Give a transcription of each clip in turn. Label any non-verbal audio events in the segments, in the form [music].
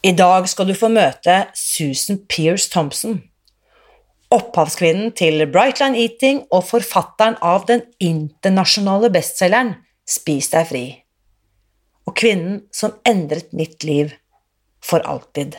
I dag skal du få møte Susan Pearce Thompson, opphavskvinnen til Brightline Eating og forfatteren av den internasjonale bestselgeren Spis deg fri, og kvinnen som endret mitt liv for alltid.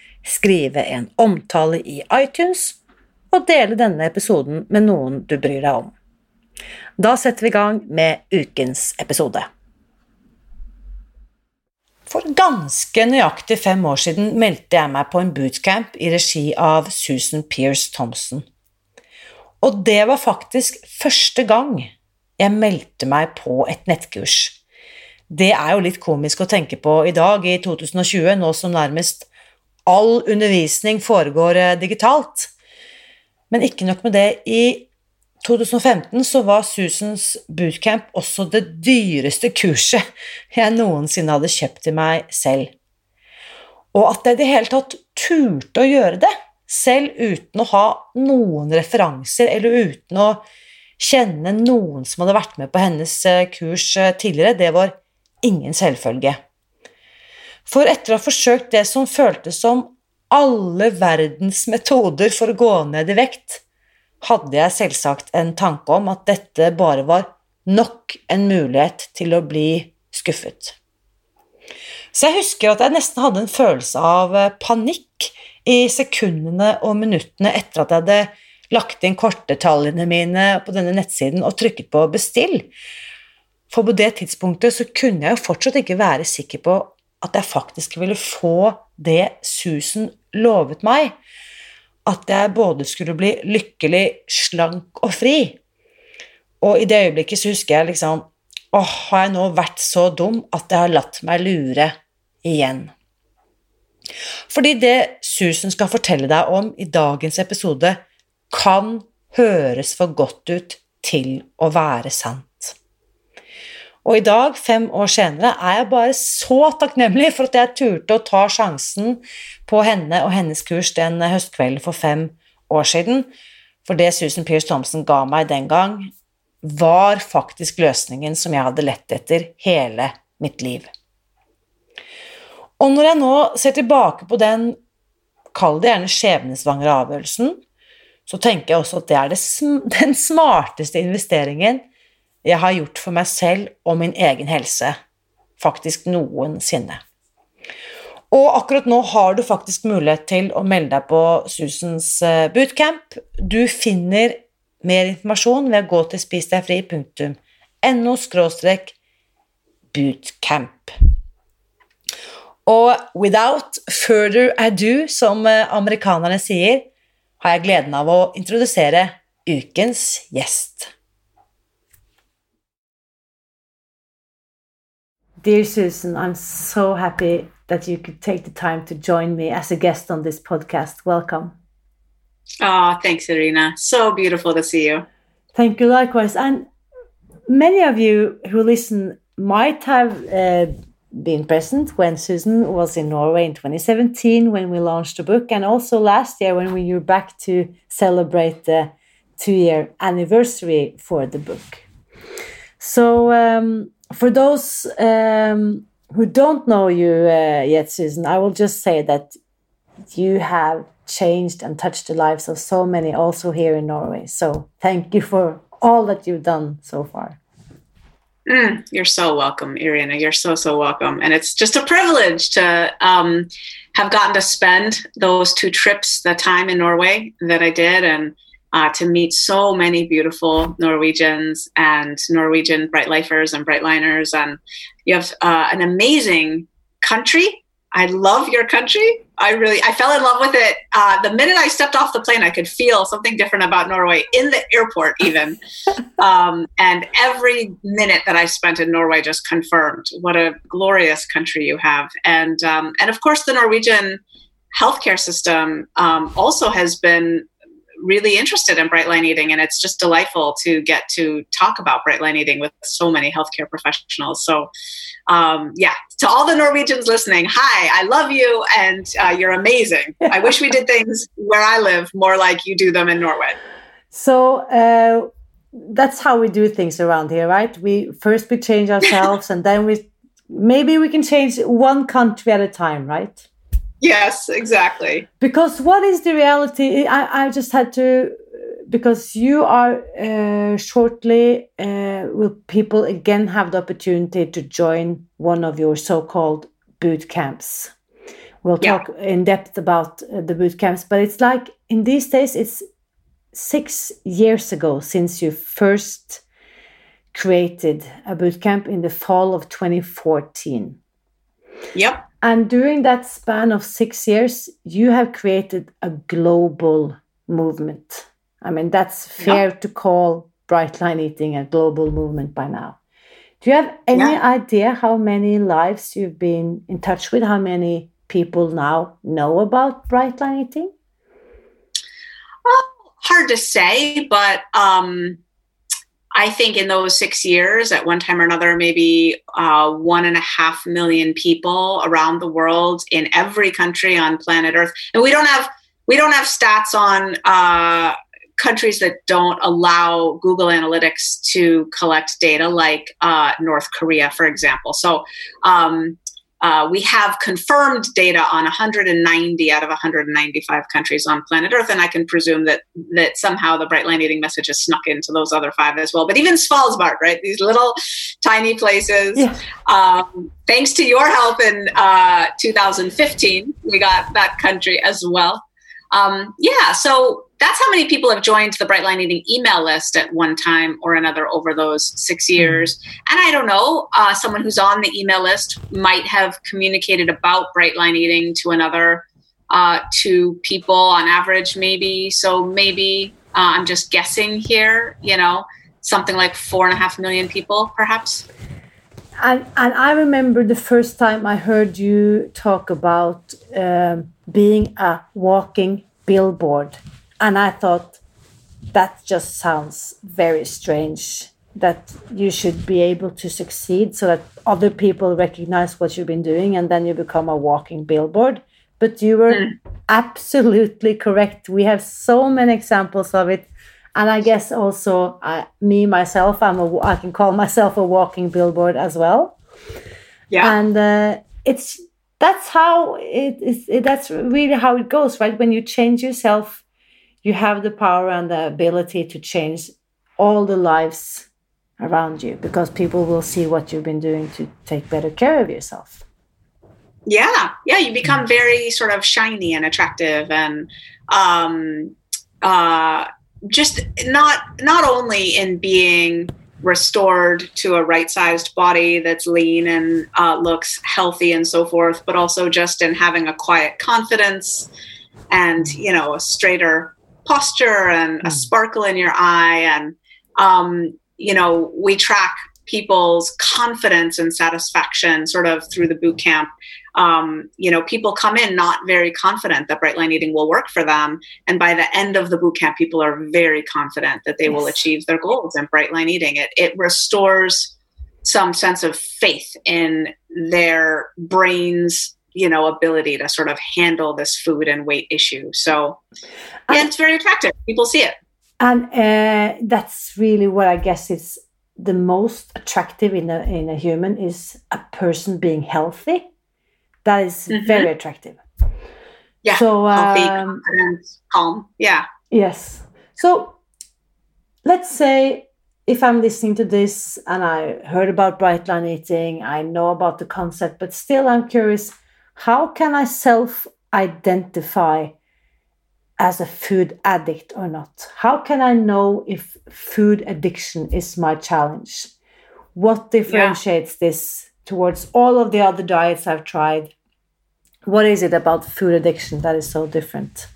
skrive en omtale i iTunes og dele denne episoden med noen du bryr deg om. Da setter vi i gang med ukens episode. For ganske nøyaktig fem år siden meldte jeg meg på en bootcamp i regi av Susan Pierce Thompson. Og det var faktisk første gang jeg meldte meg på et nettkurs. Det er jo litt komisk å tenke på i dag, i 2020, nå som nærmest all undervisning foregår eh, digitalt. Men ikke nok med det. I 2015 så var Susans bootcamp også det dyreste kurset jeg noensinne hadde kjøpt til meg selv. Og at jeg i det hele tatt turte å gjøre det, selv uten å ha noen referanser, eller uten å kjenne noen som hadde vært med på hennes eh, kurs eh, tidligere, det var ingen selvfølge. For etter å ha forsøkt det som føltes som alle verdens metoder for å gå ned i vekt, hadde jeg selvsagt en tanke om at dette bare var nok en mulighet til å bli skuffet. Så jeg husker at jeg nesten hadde en følelse av eh, panikk i sekundene og minuttene etter at jeg hadde lagt inn kortdetaljene mine på denne nettsiden og trykket på 'bestill'. For på det tidspunktet så kunne jeg jo fortsatt ikke være sikker på at jeg faktisk ville få det Susan lovet meg. At jeg både skulle bli lykkelig, slank og fri. Og i det øyeblikket så husker jeg liksom Åh, har jeg nå vært så dum at jeg har latt meg lure igjen? Fordi det Susan skal fortelle deg om i dagens episode, kan høres for godt ut til å være sant. Og i dag, fem år senere, er jeg bare så takknemlig for at jeg turte å ta sjansen på henne og hennes kurs den høstkvelden for fem år siden. For det Susan Pearce Thompson ga meg den gang, var faktisk løsningen som jeg hadde lett etter hele mitt liv. Og når jeg nå ser tilbake på den, kall det gjerne skjebnesvangre avgjørelsen, så tenker jeg også at det er det, [laughs] den smarteste investeringen jeg har gjort for meg selv og min egen helse, faktisk noensinne. Og akkurat nå har du faktisk mulighet til å melde deg på Susans eh, bootcamp. Du finner mer informasjon ved å gå til spisdegfri.no bootcamp. Og without further ado, som eh, amerikanerne sier, har jeg gleden av å introdusere ukens gjest. Dear Susan, I'm so happy that you could take the time to join me as a guest on this podcast. Welcome. Oh, thanks, Irina. So beautiful to see you. Thank you, likewise. And many of you who listen might have uh, been present when Susan was in Norway in 2017 when we launched the book, and also last year when we were back to celebrate the two year anniversary for the book. So, um, for those um, who don't know you uh, yet, Susan, I will just say that you have changed and touched the lives of so many also here in Norway. So thank you for all that you've done so far. Mm, you're so welcome, Irina. You're so, so welcome. And it's just a privilege to um, have gotten to spend those two trips, the time in Norway that I did, and uh, to meet so many beautiful Norwegians and Norwegian bright lifers and brightliners. And you have uh, an amazing country. I love your country. I really, I fell in love with it. Uh, the minute I stepped off the plane, I could feel something different about Norway in the airport, even. [laughs] um, and every minute that I spent in Norway just confirmed what a glorious country you have. And um, and of course, the Norwegian healthcare system um, also has been really interested in bright line eating and it's just delightful to get to talk about bright line eating with so many healthcare professionals. So um, yeah to all the norwegians listening hi i love you and uh, you're amazing. I wish we did things where i live more like you do them in norway. So uh, that's how we do things around here right? We first we change ourselves and then we maybe we can change one country at a time right Yes, exactly. Because what is the reality? I, I just had to, because you are uh, shortly, uh, will people again have the opportunity to join one of your so called boot camps? We'll talk yeah. in depth about uh, the boot camps, but it's like in these days, it's six years ago since you first created a boot camp in the fall of 2014. Yep. And during that span of six years, you have created a global movement. I mean, that's fair yeah. to call bright line eating a global movement by now. Do you have any yeah. idea how many lives you've been in touch with? How many people now know about bright line eating? Well, hard to say, but um, I think in those six years, at one time or another, maybe uh, one and a half million people around the world in every country on planet Earth, and we don't have we don't have stats on uh, countries that don't allow Google Analytics to collect data, like uh, North Korea, for example. So um, uh, we have confirmed data on 190 out of 195 countries on planet Earth, and I can presume that that somehow the bright line eating message has snuck into those other five as well. But even Svalbard, right? These little tiny places. Yeah. Um, thanks to your help in uh, 2015, we got that country as well. Um, yeah, so that's how many people have joined the Brightline Eating email list at one time or another over those six hmm. years. And I don't know, uh, someone who's on the email list might have communicated about Brightline Eating to another uh, two people on average, maybe. So maybe uh, I'm just guessing here, you know, something like four and a half million people, perhaps. And, and I remember the first time I heard you talk about um, being a walking billboard and I thought that just sounds very strange that you should be able to succeed so that other people recognize what you've been doing and then you become a walking billboard. But you were mm. absolutely correct. We have so many examples of it. And I guess also uh, me myself, I'm a, I can call myself a walking billboard as well. Yeah. And uh, it's that's how it is. It, that's really how it goes, right? When you change yourself you have the power and the ability to change all the lives around you because people will see what you've been doing to take better care of yourself. Yeah, yeah, you become very sort of shiny and attractive, and um, uh, just not not only in being restored to a right-sized body that's lean and uh, looks healthy and so forth, but also just in having a quiet confidence and you know a straighter posture and a hmm. sparkle in your eye and um, you know we track people's confidence and satisfaction sort of through the boot camp um, you know people come in not very confident that bright line eating will work for them and by the end of the boot camp people are very confident that they yes. will achieve their goals in bright line eating it it restores some sense of faith in their brains you know ability to sort of handle this food and weight issue so yeah it's very attractive people see it and uh, that's really what i guess is the most attractive in a, in a human is a person being healthy that is mm-hmm. very attractive Yeah. So healthy, um, confident, calm. Yeah. Yes. So let's say if I'm listening to this and I heard about bright line eating, I know about the concept, but still I'm curious how can I self identify as a food addict or not? How can I know if food addiction is my challenge? What differentiates yeah. this towards all of the other diets I've tried? What is it about food addiction that is so different?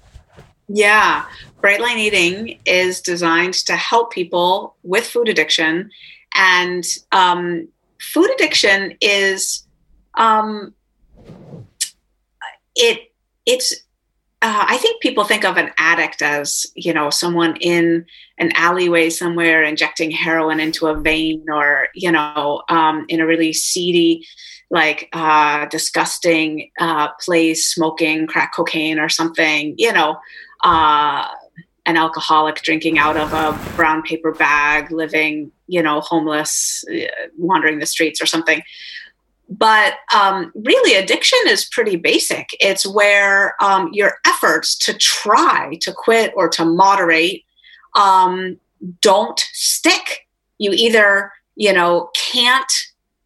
Yeah, Bright Line Eating is designed to help people with food addiction. And um, food addiction is, um, it, it's, uh, I think people think of an addict as, you know, someone in an alleyway somewhere injecting heroin into a vein or, you know, um, in a really seedy, like uh, disgusting uh, place smoking crack cocaine or something, you know, uh, an alcoholic drinking out of a brown paper bag, living, you know, homeless, uh, wandering the streets or something. But um, really, addiction is pretty basic. It's where um, your efforts to try to quit or to moderate um, don't stick. You either, you know, can't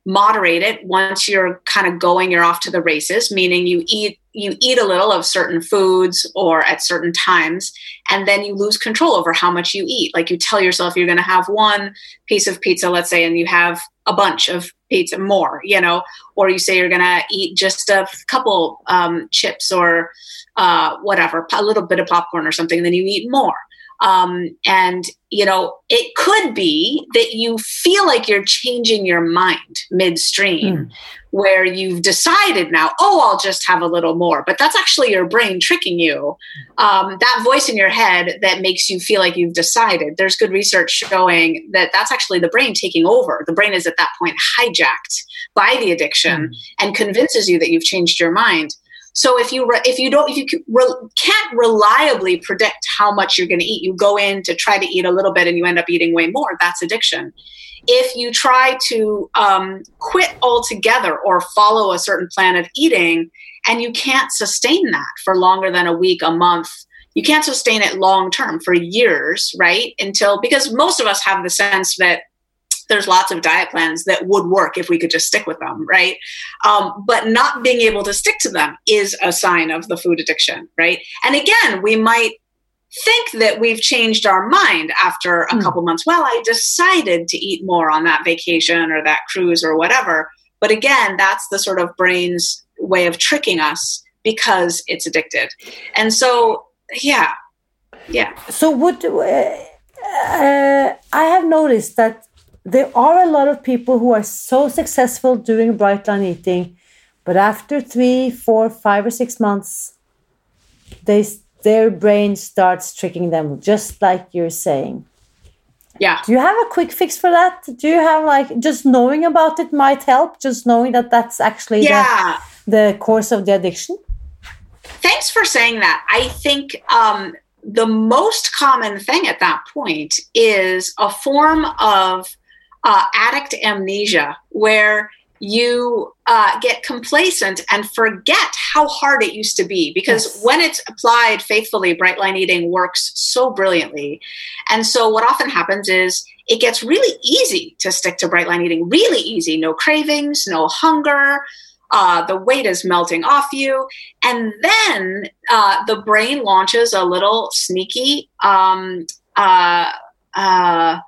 moderate it once you're kind of going you're off to the races meaning you eat you eat a little of certain foods or at certain times and then you lose control over how much you eat. Like you tell yourself you're going to have one piece of pizza let's say and you have a bunch of pizza more you know or you say you're going to eat just a couple um, chips or uh, whatever a little bit of popcorn or something and then you eat more um, and, you know, it could be that you feel like you're changing your mind midstream, mm. where you've decided now, oh, I'll just have a little more. But that's actually your brain tricking you. Um, that voice in your head that makes you feel like you've decided. There's good research showing that that's actually the brain taking over. The brain is at that point hijacked by the addiction mm. and convinces you that you've changed your mind. So if you re- if you don't if you re- can't reliably predict how much you're going to eat, you go in to try to eat a little bit and you end up eating way more. That's addiction. If you try to um, quit altogether or follow a certain plan of eating and you can't sustain that for longer than a week, a month, you can't sustain it long term for years, right? Until because most of us have the sense that there's lots of diet plans that would work if we could just stick with them, right? Um, but not being able to stick to them is a sign of the food addiction, right? And again, we might think that we've changed our mind after a mm. couple months. Well, I decided to eat more on that vacation or that cruise or whatever. But again, that's the sort of brain's way of tricking us because it's addicted. And so, yeah, yeah. So, what uh, uh, I have noticed that there are a lot of people who are so successful doing bright line eating, but after three, four, five, or six months, they their brain starts tricking them, just like you're saying. Yeah. Do you have a quick fix for that? Do you have like just knowing about it might help? Just knowing that that's actually yeah. the, the course of the addiction? Thanks for saying that. I think um, the most common thing at that point is a form of uh, addict amnesia, where you uh, get complacent and forget how hard it used to be because yes. when it's applied faithfully bright line eating works so brilliantly and so what often happens is it gets really easy to stick to bright line eating really easy no cravings no hunger uh, the weight is melting off you and then uh, the brain launches a little sneaky um, uh, uh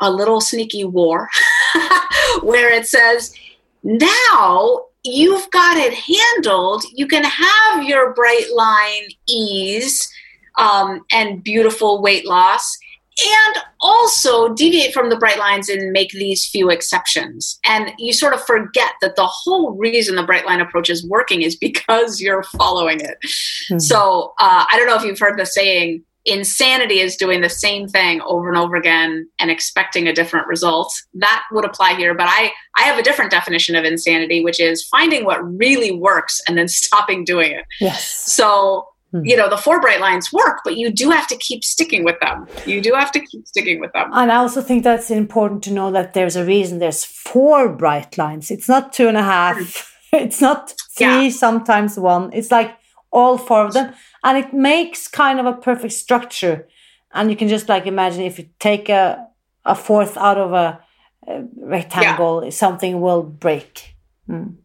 a little sneaky war [laughs] where it says, now you've got it handled. You can have your bright line ease um, and beautiful weight loss and also deviate from the bright lines and make these few exceptions. And you sort of forget that the whole reason the bright line approach is working is because you're following it. Mm-hmm. So uh, I don't know if you've heard the saying, insanity is doing the same thing over and over again and expecting a different result. That would apply here but i i have a different definition of insanity which is finding what really works and then [laughs] stopping doing it. Yes. So hmm. you know the four bright lines work but you do have to keep sticking with them. You do have to keep sticking with them. And i also think that's important to know that there's a reason there's four bright lines. It's not two and a half. [laughs] It's not three yeah. sometimes one. It's like all four of them, and it makes kind of a perfect structure. And you can just like imagine if you take a a fourth out of a, a rectangle, yeah. something will break. Mm.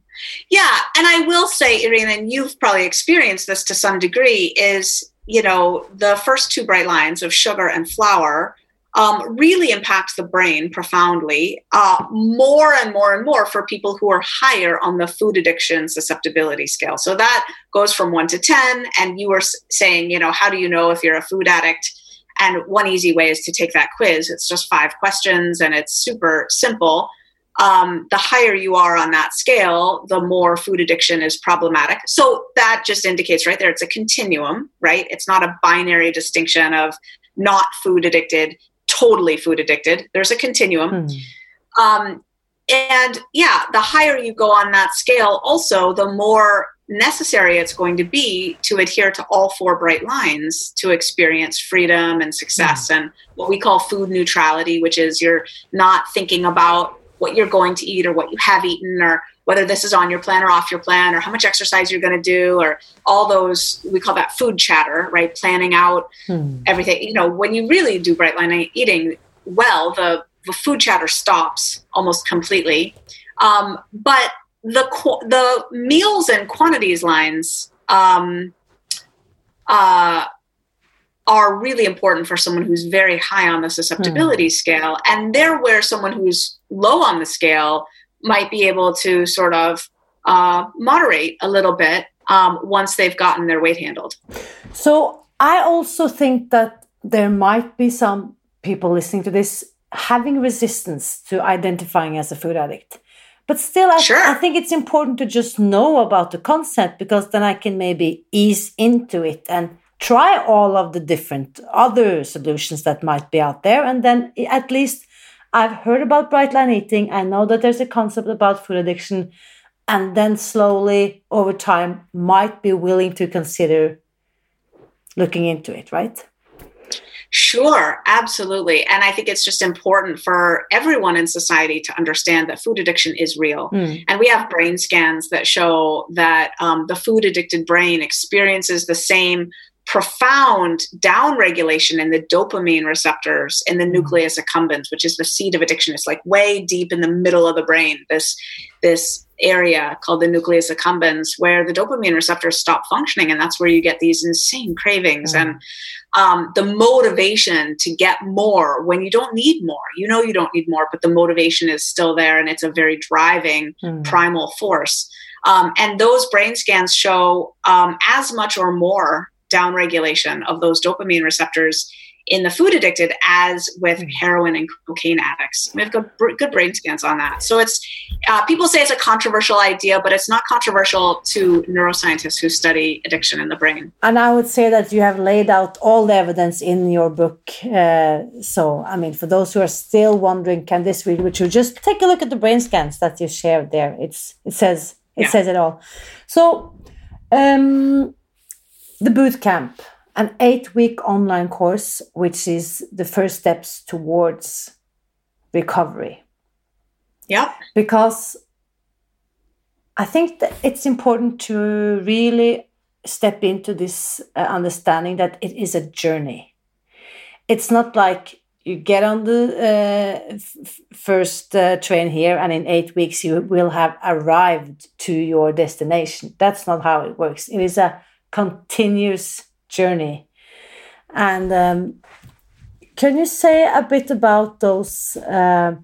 Yeah, and I will say, Irene, and you've probably experienced this to some degree, is you know the first two bright lines of sugar and flour um, really impact the brain profoundly uh, more and more and more for people who are higher on the food addiction susceptibility scale. So that goes from one to 10. And you were saying, you know, how do you know if you're a food addict? And one easy way is to take that quiz. It's just five questions and it's super simple. Um, the higher you are on that scale, the more food addiction is problematic. So that just indicates right there, it's a continuum, right? It's not a binary distinction of not food addicted totally food addicted. There's a continuum. Hmm. Um, and yeah, the higher you go on that scale, also, the more necessary it's going to be to adhere to all four bright lines to experience freedom and success mm. and what we call food neutrality, which is you're not thinking about what you're going to eat or what you have eaten or whether this is on your plan or off your plan or how much exercise you're going to do or all those we call that food chatter right planning out hmm. everything you know when you really do bright line eating well the the food chatter stops almost completely um, but the the meals and quantities lines um, uh, are really important for someone who's very high on the susceptibility hmm. scale and they're where someone who's low on the scale might be able to sort of uh, moderate a little bit um, once they've gotten their weight handled. So I also think that there might be some people listening to this having resistance to identifying as a food addict. But still, I, sure. I think it's important to just know about the concept because then I can maybe ease into it and try all of the different other solutions that might be out there. And then at least I've heard about bright line eating. I know that there's a concept about food addiction, and then slowly over time might be willing to consider looking into it, right? Sure, absolutely. And I think it's just important for everyone in society to understand that food addiction is real. Mm. And we have brain scans that show that um, the food addicted brain experiences the same profound downregulation in the dopamine receptors in the mm. nucleus accumbens, which is the seat of addiction. It's like way deep in the middle of the brain, this, this area called the nucleus accumbens, where the dopamine receptors stop functioning. And that's where you get these insane cravings mm. and um, the motivation to get more when you don't need more. You know, you don't need more, but the motivation is still there. And it's a very driving mm. primal force. Um, and those brain scans show um, as much or more downregulation of those dopamine receptors in the food addicted as with hmm. heroin and cocaine addicts. We've got good brain scans on that. So it's uh, people say it's a controversial idea, but it's not controversial to neuroscientists who study addiction in the brain. And I would say that you have laid out all the evidence in your book. Uh, so I mean, for those who are still wondering, can this read with you? Just take a look at the brain scans that you shared there. It's it says it yeah. says it all. So. Um, the boot camp, an eight week online course, which is the first steps towards recovery. Yeah. Because I think that it's important to really step into this uh, understanding that it is a journey. It's not like you get on the uh, first uh, train here and in eight weeks you will have arrived to your destination. That's not how it works. It is a continuous journey. And um, can you say a bit about those? Uh,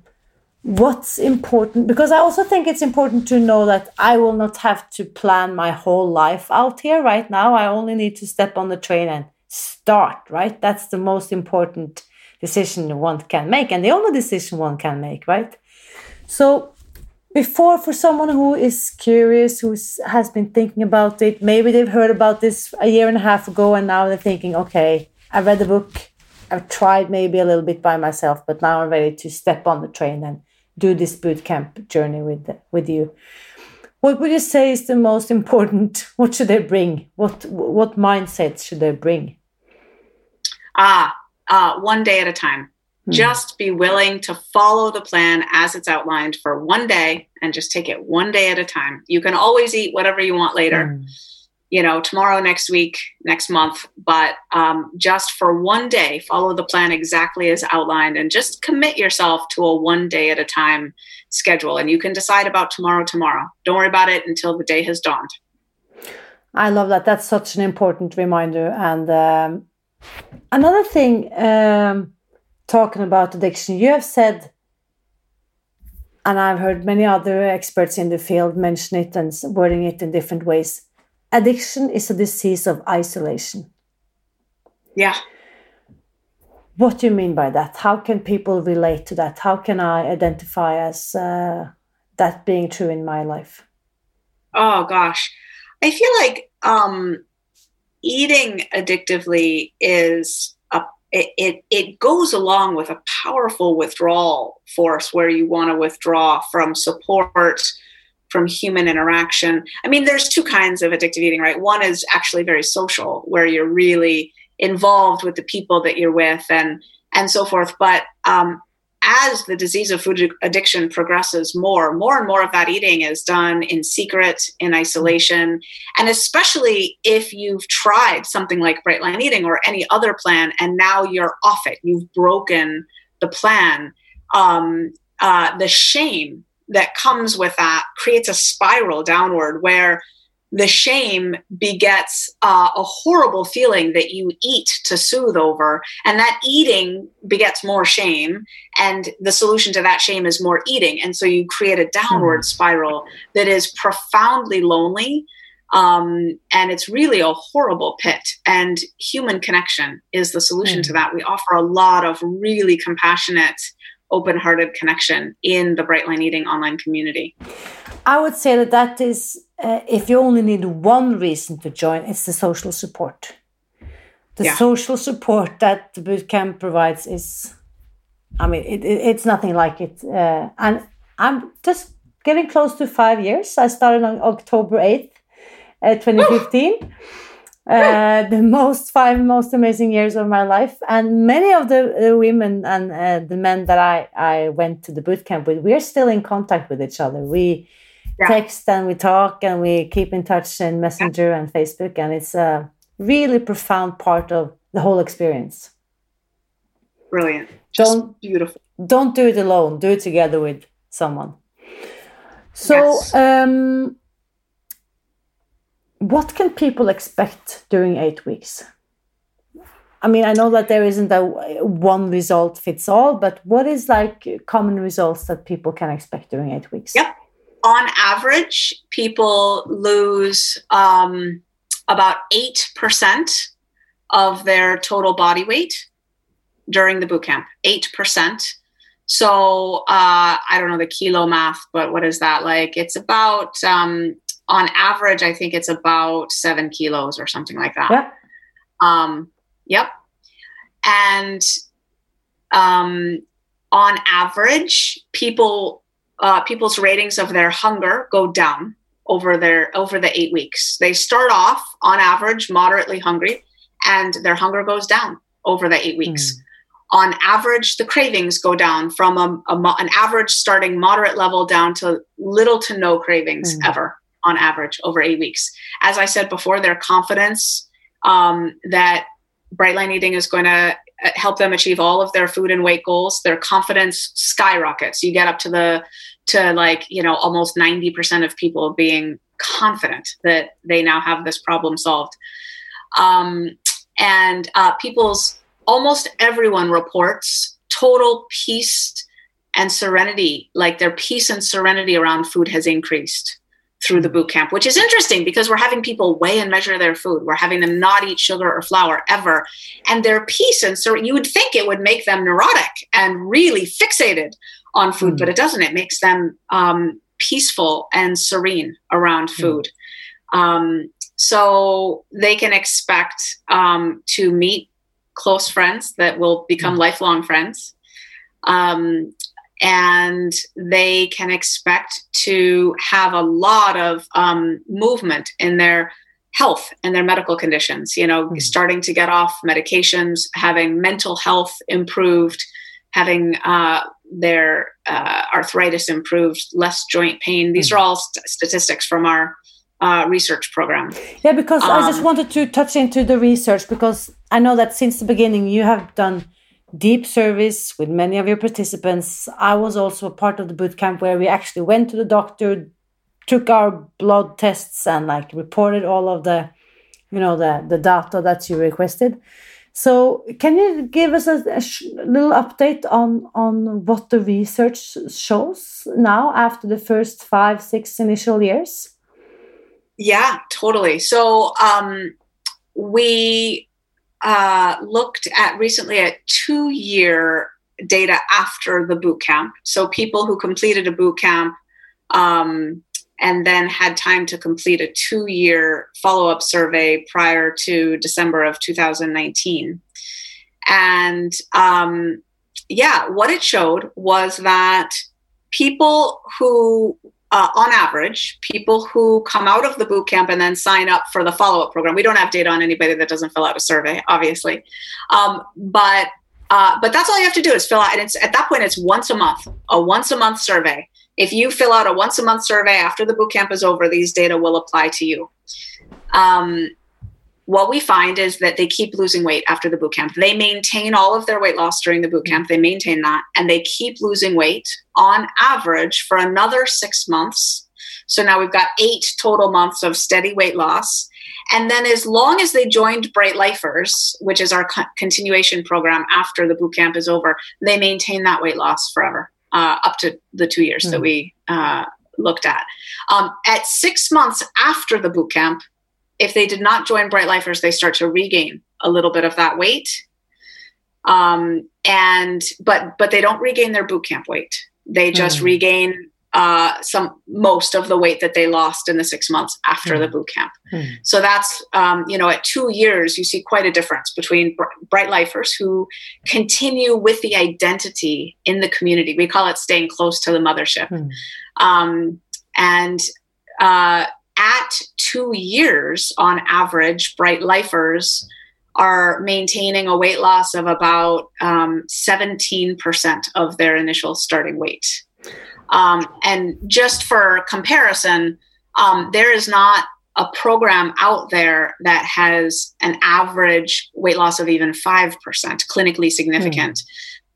what's important? Because I also think it's important to know that I will not have to plan my whole life out here right now. I only need to step on the train and start, right? That's the most important decision one can make, and the only decision one can make, right? So, before for someone who is curious who has been thinking about it maybe they've heard about this a year and a half ago and now they're thinking okay i read the book. I've tried maybe a little bit by myself but now i'm ready to step on the train and do this boot camp journey with with you. What would you say is the most important? [laughs] What should they bring? What what mindset should they bring? Ah uh, one day at a time Hmm. Just be willing to follow the plan as it's outlined for one day and just take it one day at a time. You can always eat whatever you want later. Mm. you know, tomorrow, next week, next month, but um, just for one day, follow the plan exactly as outlined and just commit yourself to a one day at a time schedule. And you can decide about tomorrow tomorrow. Don't worry about it until the day has dawned. I love that. That's such an important reminder. And um, another thing, um, talking about addiction, you have said, and I've heard many other experts in the field mention it and wording it in different ways addiction is a disease of isolation. Yeah. What do you mean by that? How can people relate to that? How can I identify as uh, that being true in my life? Oh gosh, I feel like um, eating addictively is it, it it goes along with a powerful withdrawal force where you want to withdraw from support from human interaction. I mean, there's two kinds of addictive eating, right? One is actually very social, where you're really involved with the people that you're with and and so forth. But um, as the disease of food addiction progresses more, more and more of that eating is done in secret, in isolation. And especially if you've tried something like Bright Line Eating or any other plan, and now you're off it, you've broken the plan, um, uh, the shame that comes with that creates a spiral downward where the shame begets uh, a horrible feeling that you eat to soothe over and that eating begets more shame and the solution to that shame is more eating and so you create a downward hmm. spiral that is profoundly lonely um, and it's really a horrible pit and human connection is the solution mm. to that we offer a lot of really compassionate open hearted connection in the Bright Line Eating online community. I would say that that is, uh, if you only need one reason to join, it's the social support. The yeah. social support that the bootcamp provides is, I mean, it, it, it's nothing like it. Uh, and I'm just getting close to five years. I started on October 8th, uh, 2015 uh, the most five most amazing years of my life and many of the, women and uh, the men that I, I went to the boot camp with we're still in contact with each other we yeah. text and we talk and we keep in touch in messenger yeah. and facebook and it's a really profound part of the whole experience brilliant Just don't beautiful don't do it alone do it together with someone so yes. um what can people expect during eight weeks? I mean, I know that there isn't a one result fits all, but what is like common results that people can expect during eight weeks? Yep. On average, people lose um, about 8% of their total body weight during the boot camp. 8%. So uh, I don't know the kilo math, but what is that like? It's about um, on average, I think it's about seven kilos or something like that. Yep. Um, yep. And um, on average, people uh, people's ratings of their hunger go down over their over the eight weeks. They start off on average moderately hungry, and their hunger goes down over the eight weeks. Mm. On average, the cravings go down from a, a, an average starting moderate level down to little to no cravings mm. ever on average over eight weeks. As I said before, their confidence um, that Bright Line Eating is going to help them achieve all of their food and weight goals, their confidence skyrockets. You get up to the to like you know almost ninety percent of people being confident that they now have this problem solved. Um, and uh, people's almost everyone reports total peace and serenity, like their peace and serenity around food has increased through the boot camp, which is interesting because we're having people weigh and measure their food. We're having them not eat sugar or flour ever. And their peace and so you would think it would make them neurotic and really fixated on food, mm. but it doesn't. It makes them um, peaceful and serene around hmm. food. Mm. Um, so they can expect um, to meet close friends that will become mm. lifelong friends. And they can expect to have a lot of um, movement in their health and their medical conditions you know mm-hmm. starting to get off medications having mental health improved having uh, their uh, arthritis improved less joint pain these mm-hmm. are all st- statistics from our uh, research program. Yeah, because um, I just Um, wanted to touch into the research because I know that since the beginning you have done deep service with many of your participants. I was also a part of the boot camp where we actually went to the doctor, took our blood tests, and like reported all of the, you know, the the data that you requested. So, can you give us a, a little update on on what the research shows now after the first five, six initial years? Yeah, totally. So um, we uh, looked at recently at two year data after the boot camp. So people who completed a boot camp um, and then had time to complete a two year follow up survey prior to December of 2019. And um, yeah, what it showed was that people who uh, on average, people who come out of the boot camp and then sign up for the follow up program. We don't have data on anybody that doesn't fill out a survey, obviously, um, but uh, but that's all you have to do is fill out, and it's at that point it's once a month, a once a month survey. If you fill out a once a month survey after the boot camp is over, these data will apply to you. Um, what we find is that they keep losing weight after the boot camp. They maintain all of their weight loss during the boot camp. They maintain that and they keep losing weight on average for another six months. So now we've got eight total months of steady weight loss. And then, as long as they joined Bright Lifers, which is our co- continuation program after the boot camp is over, they maintain that weight loss forever, uh, up to the two years that we uh, looked at. Um, at six months after the boot camp, if they did not join Bright Lifers, they start to regain a little bit of that weight. Um, and but but they don't regain their boot camp weight. They just Mm. regain uh, some most of the weight that they lost in the six months after the boot camp. Mm. So that's um, you know at two years you see quite a difference between br- Bright Lifers who continue with the identity in the community. We call it staying close to the mothership. Mm. Um, and uh, at two years on average, Bright Lifers are maintaining a weight loss of about um, 17% of their initial starting weight. Um, and just for comparison, um, there is not a program out there that has an average weight loss of even 5%, clinically significant,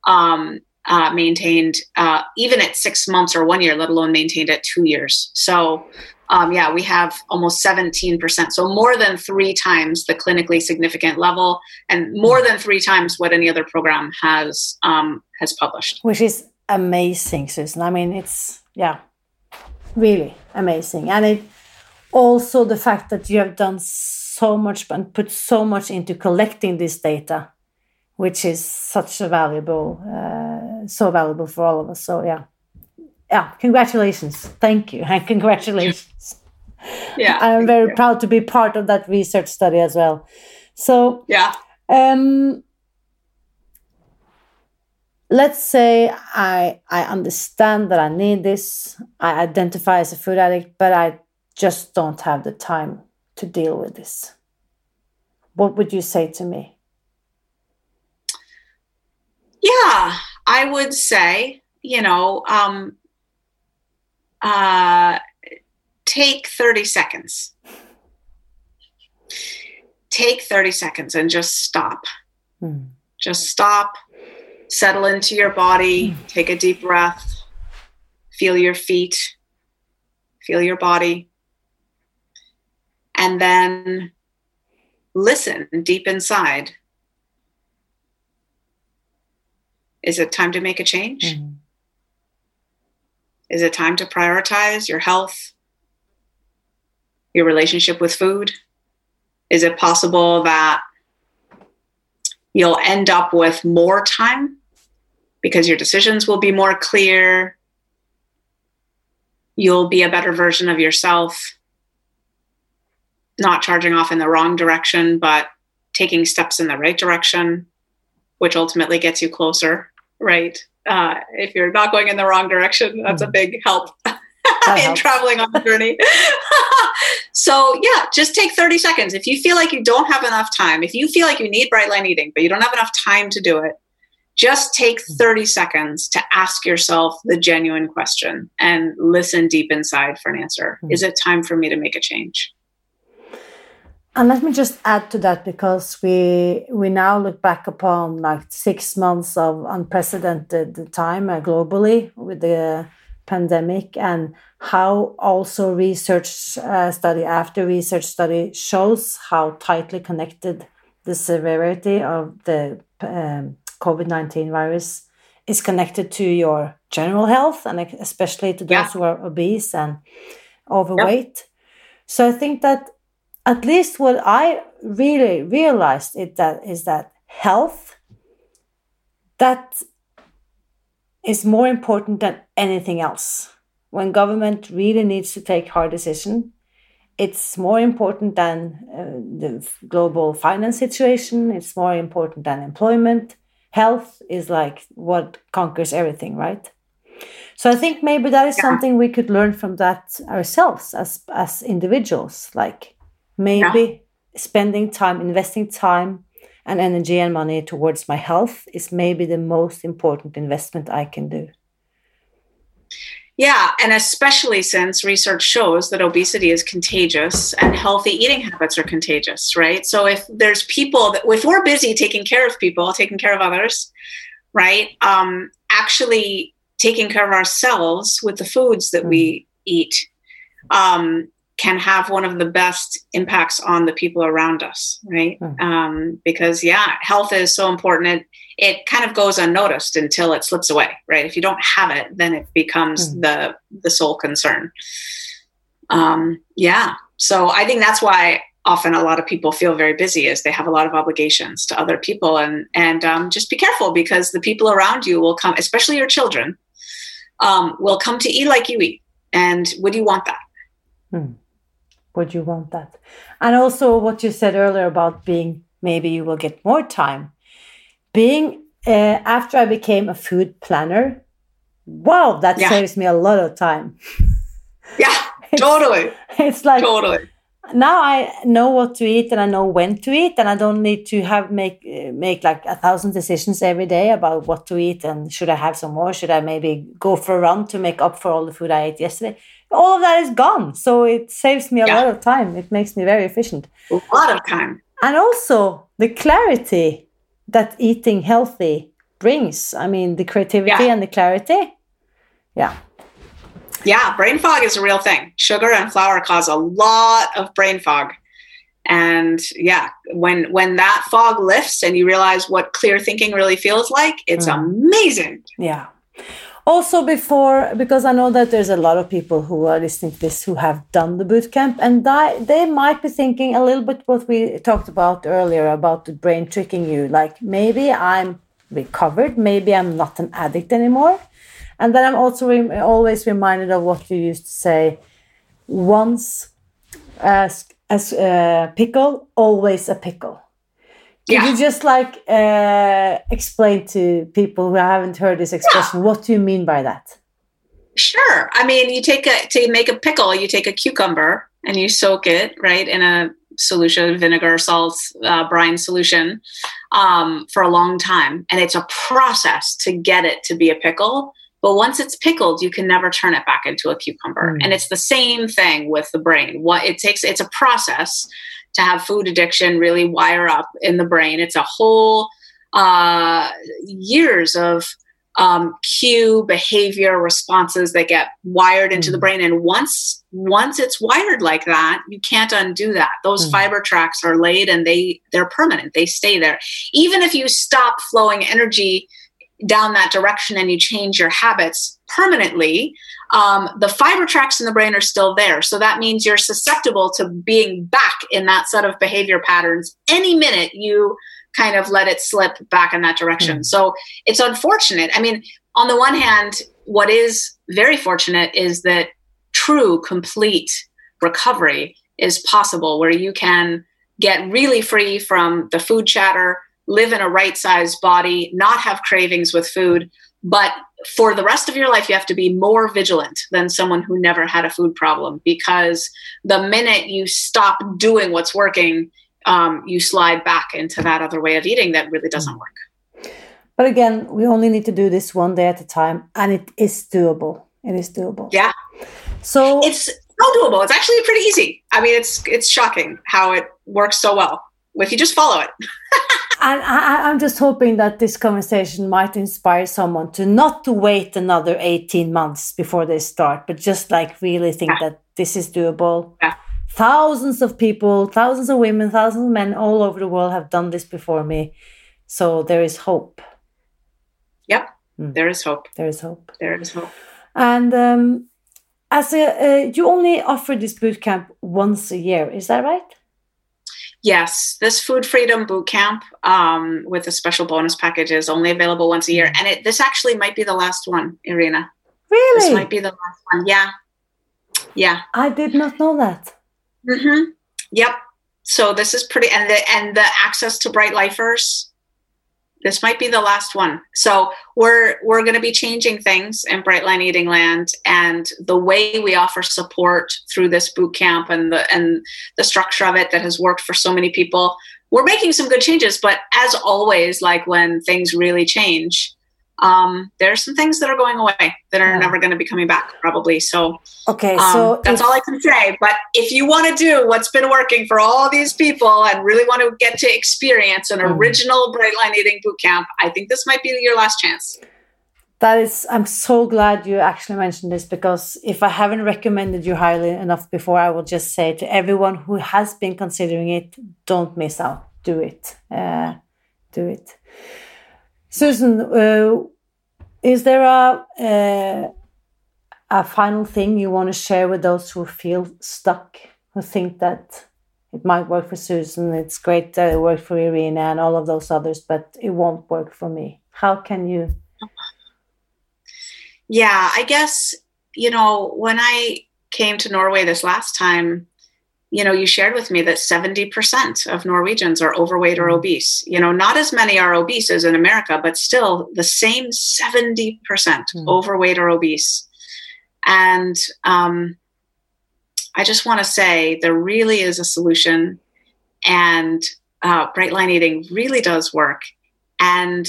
um, uh, maintained uh, even at six months or one year, let alone maintained at two years. So, um, yeah, we have almost 17%. So, more than three times the clinically significant level, and more than three times what any other program has um, has published. which is amazing, Susan. I mean, it's yeah, really amazing, and it also the fact that you have done so much and put so much into collecting this data, which is such a valuable, uh, so valuable for all of us. So yeah, yeah, congratulations, thank you, and [laughs] congratulations. Yeah, [laughs] I'm very you. proud to be part of that research study as well. So Yeah, um, let's say I I understand that I need this. I identify as a food addict, but I just don't have the time to deal with this. What would you say to me? Yeah. I would say, you know, um, uh, take 30 seconds. Take 30 seconds and just stop. Hmm. Just stop, settle into your body, take a deep breath, feel your feet, feel your body, and then listen deep inside. Is it time to make a change? Mhm. Is it time to prioritize your health, your relationship with food? Is it possible that you'll end up with more time because your decisions will be more clear? You'll be a better version of yourself, not charging off in the wrong direction, but taking steps in the right direction, which ultimately gets you closer, right? Uh, if you're not going in the wrong direction, that's a big help [laughs] in traveling on the journey. [laughs] so, yeah, just take 30 seconds. If you feel like you don't have enough time, if you feel like you need bright line eating, but you don't have enough time to do it, just take 30 seconds to ask yourself the genuine question and listen deep inside for an answer. Mm. Is it time for me to make a change? And let me just add to that because we we now look back upon like six months of unprecedented time uh, globally with the pandemic and how also research uh, study after research study shows how tightly connected the severity of the um, COVID 19 virus is connected to your general health and especially to those yeah. who are obese and overweight. So I think that at least what I really realized is that is that health that is more important than anything else. When government really needs to take hard decision, it's more important than uh, the global finance situation. It's more important than employment. Health is like what conquers everything, right? So I think maybe that is yeah. something we could learn from that ourselves as as individuals. Like maybe yeah. spending time, investing time and energy and money towards my health is maybe the most important investment I can do. Yeah, and especially since research shows that obesity is contagious and healthy eating habits are contagious, right? So if there's people that, if we're busy taking care of people, taking care of others, right? Um, actually taking care of ourselves with the foods that mm. we eat um, can have one of the best impacts on the people around us, right? Mm. Um, because yeah, health is so important. It, it kind of goes unnoticed until it slips away, right? If you don't have it, then it becomes mm. the the sole concern. Um, yeah, so I think that's why often a lot of people feel very busy is they have a lot of obligations to other people and and um, just be careful because the people around you will come especially your children um, will come to eat like you eat and would you want that hmm would you want that? And also, what you said earlier about being maybe you will get more time. Being uh, after I became a food planner, wow, that yeah. saves me a lot of time. [laughs] Yeah, [laughs] it's, totally. It's like totally. Now I know what to eat and I know when to eat, and I don't need to have make make like a thousand decisions every day about what to eat and should I have some more? Should I maybe go for a run to make up for all the food I ate yesterday? All of that is gone. So it saves me a yeah. lot of time. It makes me very efficient. A lot of time. And also the clarity that eating healthy brings. I mean, the creativity yeah. and the clarity. Yeah. Yeah, brain fog is a real thing. Sugar and flour cause a lot of brain fog. And yeah, when when that fog lifts and you realize what clear thinking really feels like, it's mm. amazing. Yeah also before because i know that there's a lot of people who are listening to this who have done the boot camp and they might be thinking a little bit what we talked about earlier about the brain tricking you like maybe i'm recovered maybe i'm not an addict anymore. And then i'm also re always reminded of what you used to say once as as a uh, pickle always a pickle could yeah. you just like uh, explain to people who haven't heard this expression yeah. what do you mean by that? Sure. I mean, you take a to make a pickle, you take a cucumber and you soak it right in a solution, vinegar, salt, uh, brine solution um, for a long time, and it's a process to get it to be a pickle. But once it's pickled, you can never turn it back into a cucumber. Mm. And it's the same thing with the brain. What it takes, it's a process to have food addiction really wire up in the brain. It's a whole uh, years of um, cue behavior responses that get wired into mm. the brain and once once it's wired like that you can't undo that those mm. fiber tracks are laid and they they're permanent they stay there even if you stop flowing energy down that direction and you change your habits permanently um, the fiber tracks in the brain are still there. So that means you're susceptible to being back in that set of behavior patterns any minute you kind of let it slip back in that direction. Mm. So it's unfortunate. I mean, on the one hand, what is very fortunate is that true, complete recovery is possible where you can get really free from the food chatter, live in a right sized body, not have cravings with food, but for the rest of your life, you have to be more vigilant than someone who never had a food problem because the minute you stop doing what's working, um, you slide back into that other way of eating that really doesn't work. But again, we only need to do this one day at a time, and it is doable. It is doable. Yeah. So it's not doable. It's actually pretty easy. I mean, it's it's shocking how it works so well if you just follow it. and I, am just hoping that this conversation might inspire someone to not to wait another 18 months before they start, but just like really think yeah. that this is doable. Yeah. Thousands of people, thousands of women, thousands of men all over the world have done this before me. So there is hope. Yep, mm. there is hope. There is hope. There is hope. And um, as a, uh, you only offer this boot camp once a year, is that right? Yes, this Food Freedom Boot Camp um, with a special bonus package is only available once a year, and it, this actually might be the last one, Irina. Really? This might be the last one. Yeah, yeah. I did not know that. Mm-hmm. Yep. So this is pretty, and the and the access to Bright Lifers this might be the last one. So we're we're going to be changing things in Bright Line Eating Land, and the way we offer support through this boot camp and the and the structure of it that has worked for so many people. We're making some good changes, but as always, like when things really change, um, there are some things that are going away that are yeah. never going to be coming back probably so okay um, so that's if, all i can say but if you want to do what's been working for all these people and really want to get to experience an mm. original bright line eating boot camp i think this might be your last chance that is i'm so glad you actually mentioned this because if i haven't recommended you highly enough before i will just say to everyone who has been considering it don't miss out do it uh, do it Susan, uh, is there a, uh, a final thing you want to share with those who feel stuck, who think that it might work for Susan, it's great that it worked for Irina and all of those others, but it won't work for me? How can you? Yeah, I guess, you know, when I came to Norway this last time, you know, you shared with me that 70% of Norwegians are overweight or mm-hmm. obese. You know, not as many are obese as in America, but still the same 70% mm. overweight or obese. And um, I just want to say there really is a solution, and uh, bright line eating really does work. And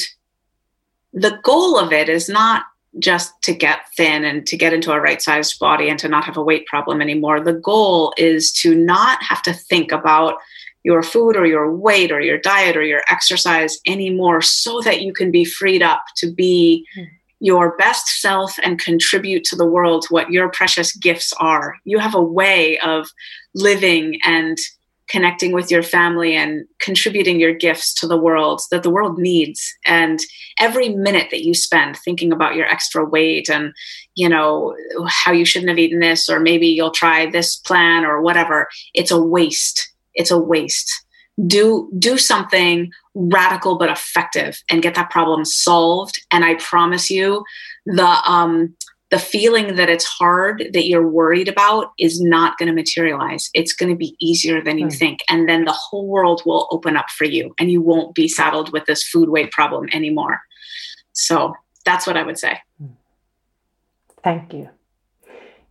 the goal of it is not just to get thin and to get into a right sized body and to not have a weight problem anymore. The goal is to not have to think about your food or your weight or your diet or your exercise anymore so that you can be freed up to be mm. your best self and contribute to the world what your precious gifts are. You have a way of living and connecting with your family and contributing your gifts to the world that the world needs. And every minute that you spend thinking about your extra weight and you know how you shouldn't have eaten this or maybe you'll try this plan or whatever it's a waste. It's a waste. Do do something radical but effective and get that problem solved. And i promise you the um the feeling that it's hard that you're worried about is not going to materialize. It's going to be easier than you mm. think. And then the whole world will open up for you and you won't be saddled with this food weight problem anymore. So that's what I would say. Hmm. Thank you.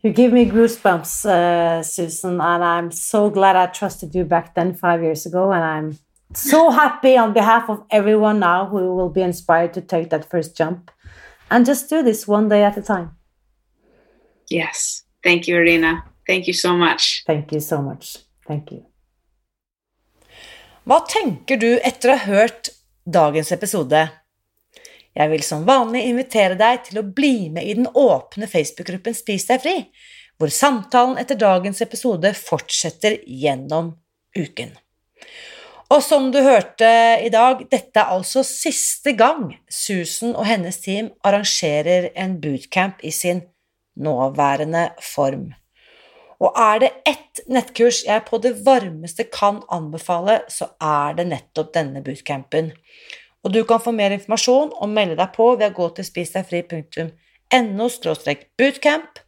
You give me goosebumps, uh, Susan, and I'm so glad I trusted you back then five years ago. And I'm so [laughs] happy on behalf of everyone now who will be inspired to take that first jump and just do this one day at a time. Yes. Thank you, Irina. Thank you so much. Thank you so much. Thank you. Hva tenker du etter å ha hørt dagens episode? Jeg vil som vanlig invitere deg til å bli med i den åpne Facebook-gruppen Spis deg fri, hvor samtalen etter dagens episode fortsetter gjennom uken. Og som du hørte i dag, dette er altså siste gang Susan og hennes team arrangerer en bootcamp i sin nåværende form. Og er det ett nettkurs jeg på det varmeste kan anbefale, så er det nettopp denne bootcampen. Og du kan få mer informasjon og melde deg på ved å gå til spisdegfri.no bootcamp.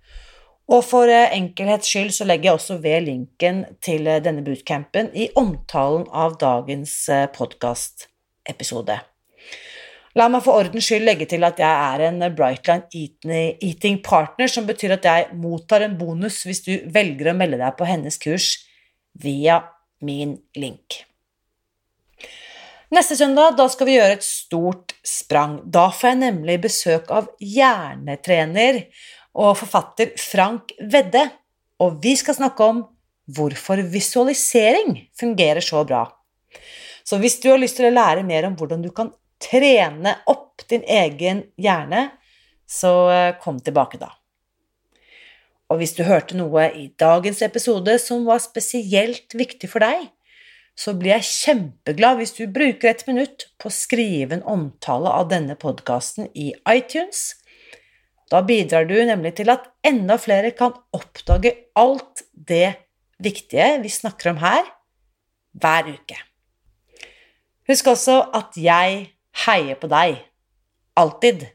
Og for enkelhets skyld så legger jeg også ved linken til denne bootcampen i omtalen av dagens eh, podkastepisode. La meg for ordens skyld legge til at jeg er en Brightline Eating Partner, som betyr at jeg mottar en bonus hvis du velger å melde deg på hennes kurs via min link. Neste søndag da skal vi gjøre et stort sprang. Da får jeg nemlig besøk av hjernetrener og forfatter Frank Vedde, og vi skal snakke om hvorfor visualisering fungerer så bra. Så hvis du har lyst til å lære mer om hvordan du kan trene opp din egen hjerne, så eh, kom tilbake da. Og hvis du hørte noe i dagens episode som var spesielt viktig for deg, så blir jeg kjempeglad hvis du bruker et minutt på å skrive en omtale av denne podkasten i iTunes. Da bidrar du nemlig til at enda flere kan oppdage alt det viktige vi snakker om her, hver uke. Husk også at jeg heier på deg. Alltid.